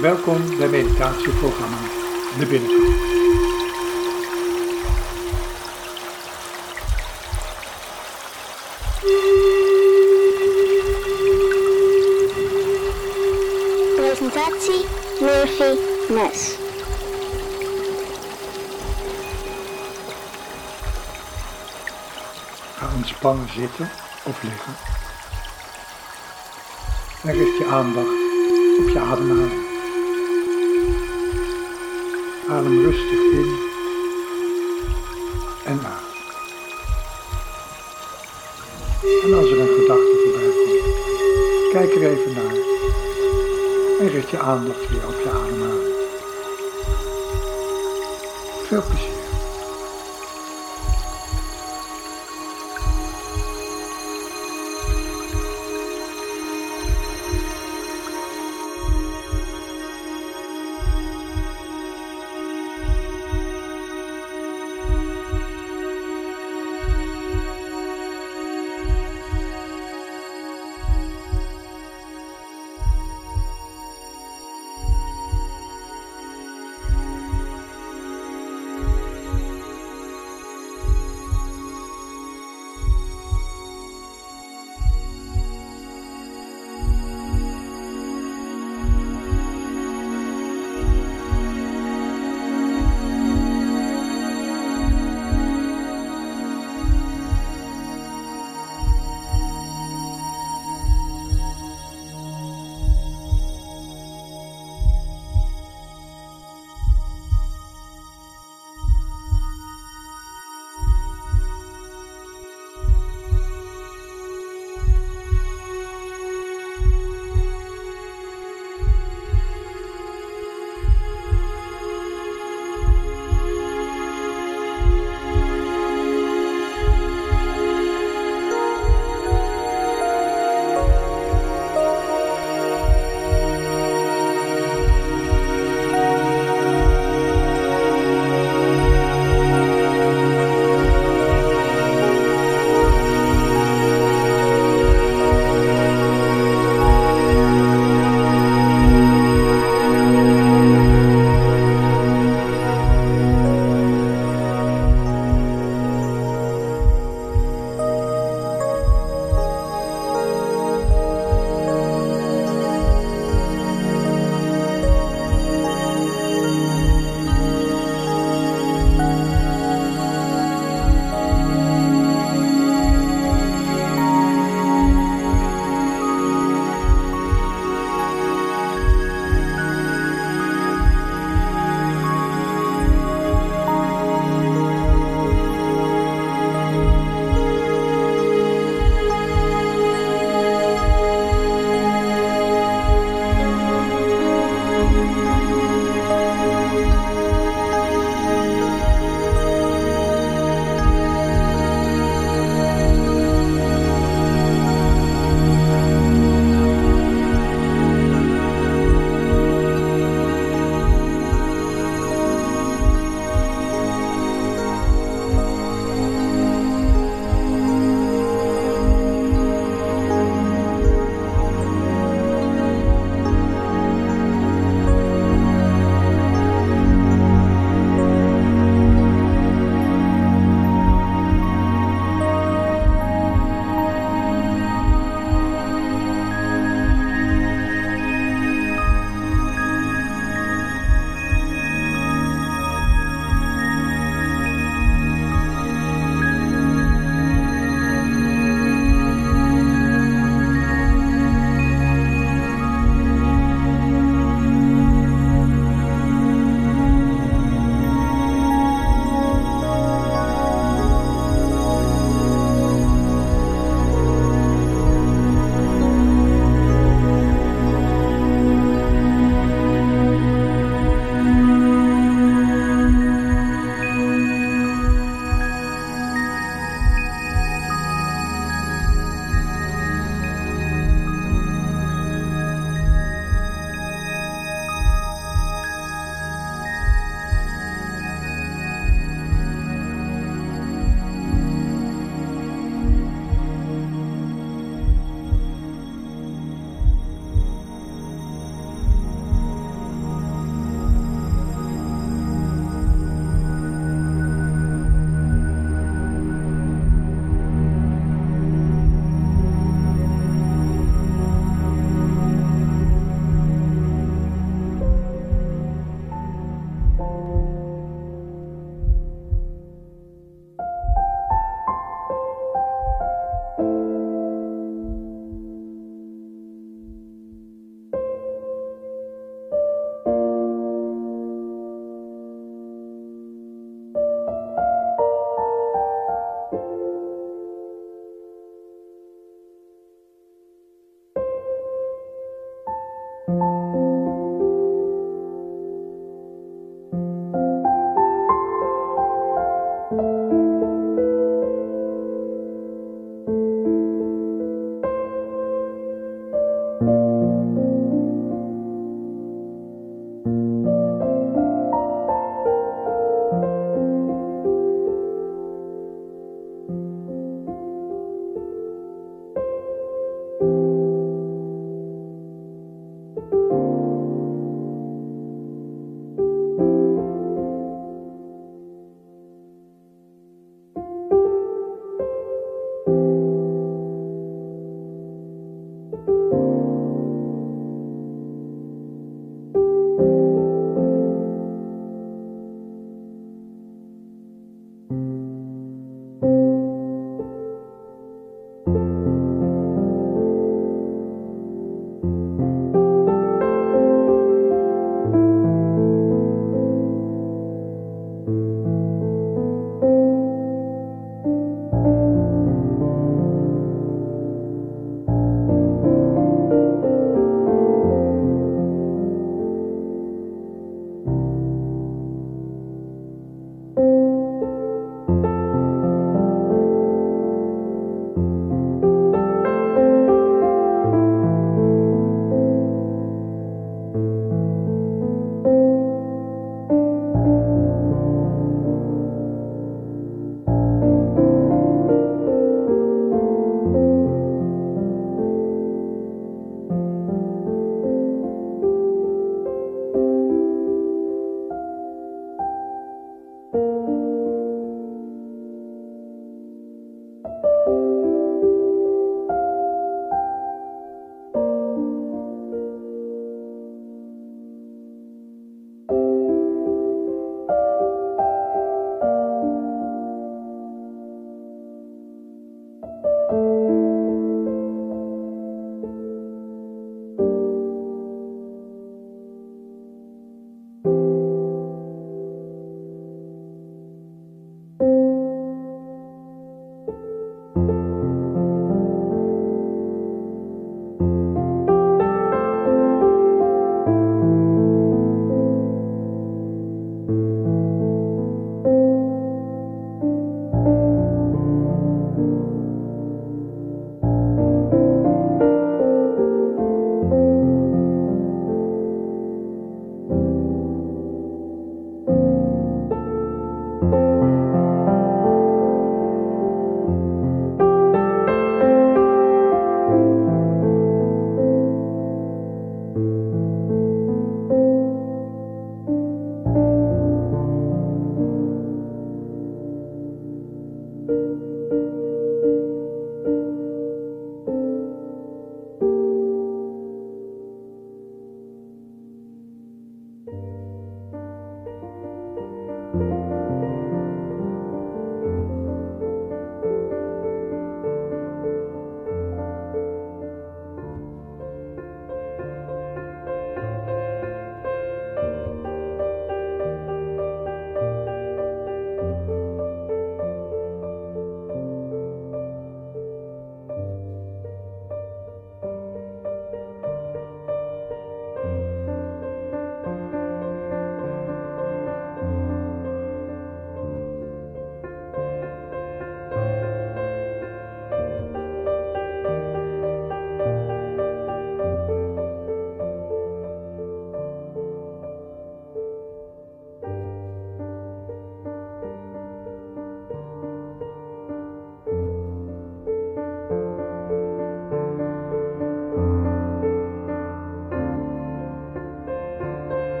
Welkom bij meditatieprogramma De Binnenkant. Presentatie Murphy Nes. Ga ontspannen zitten of liggen. En richt je aandacht op je ademhaling. Adem rustig in en uit. En als er een gedachte voorbij komt, kijk er even naar en richt je aandacht weer op je ademhaling. Veel plezier.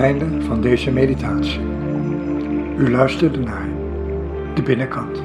Einde van deze meditatie. U luisterde naar de binnenkant.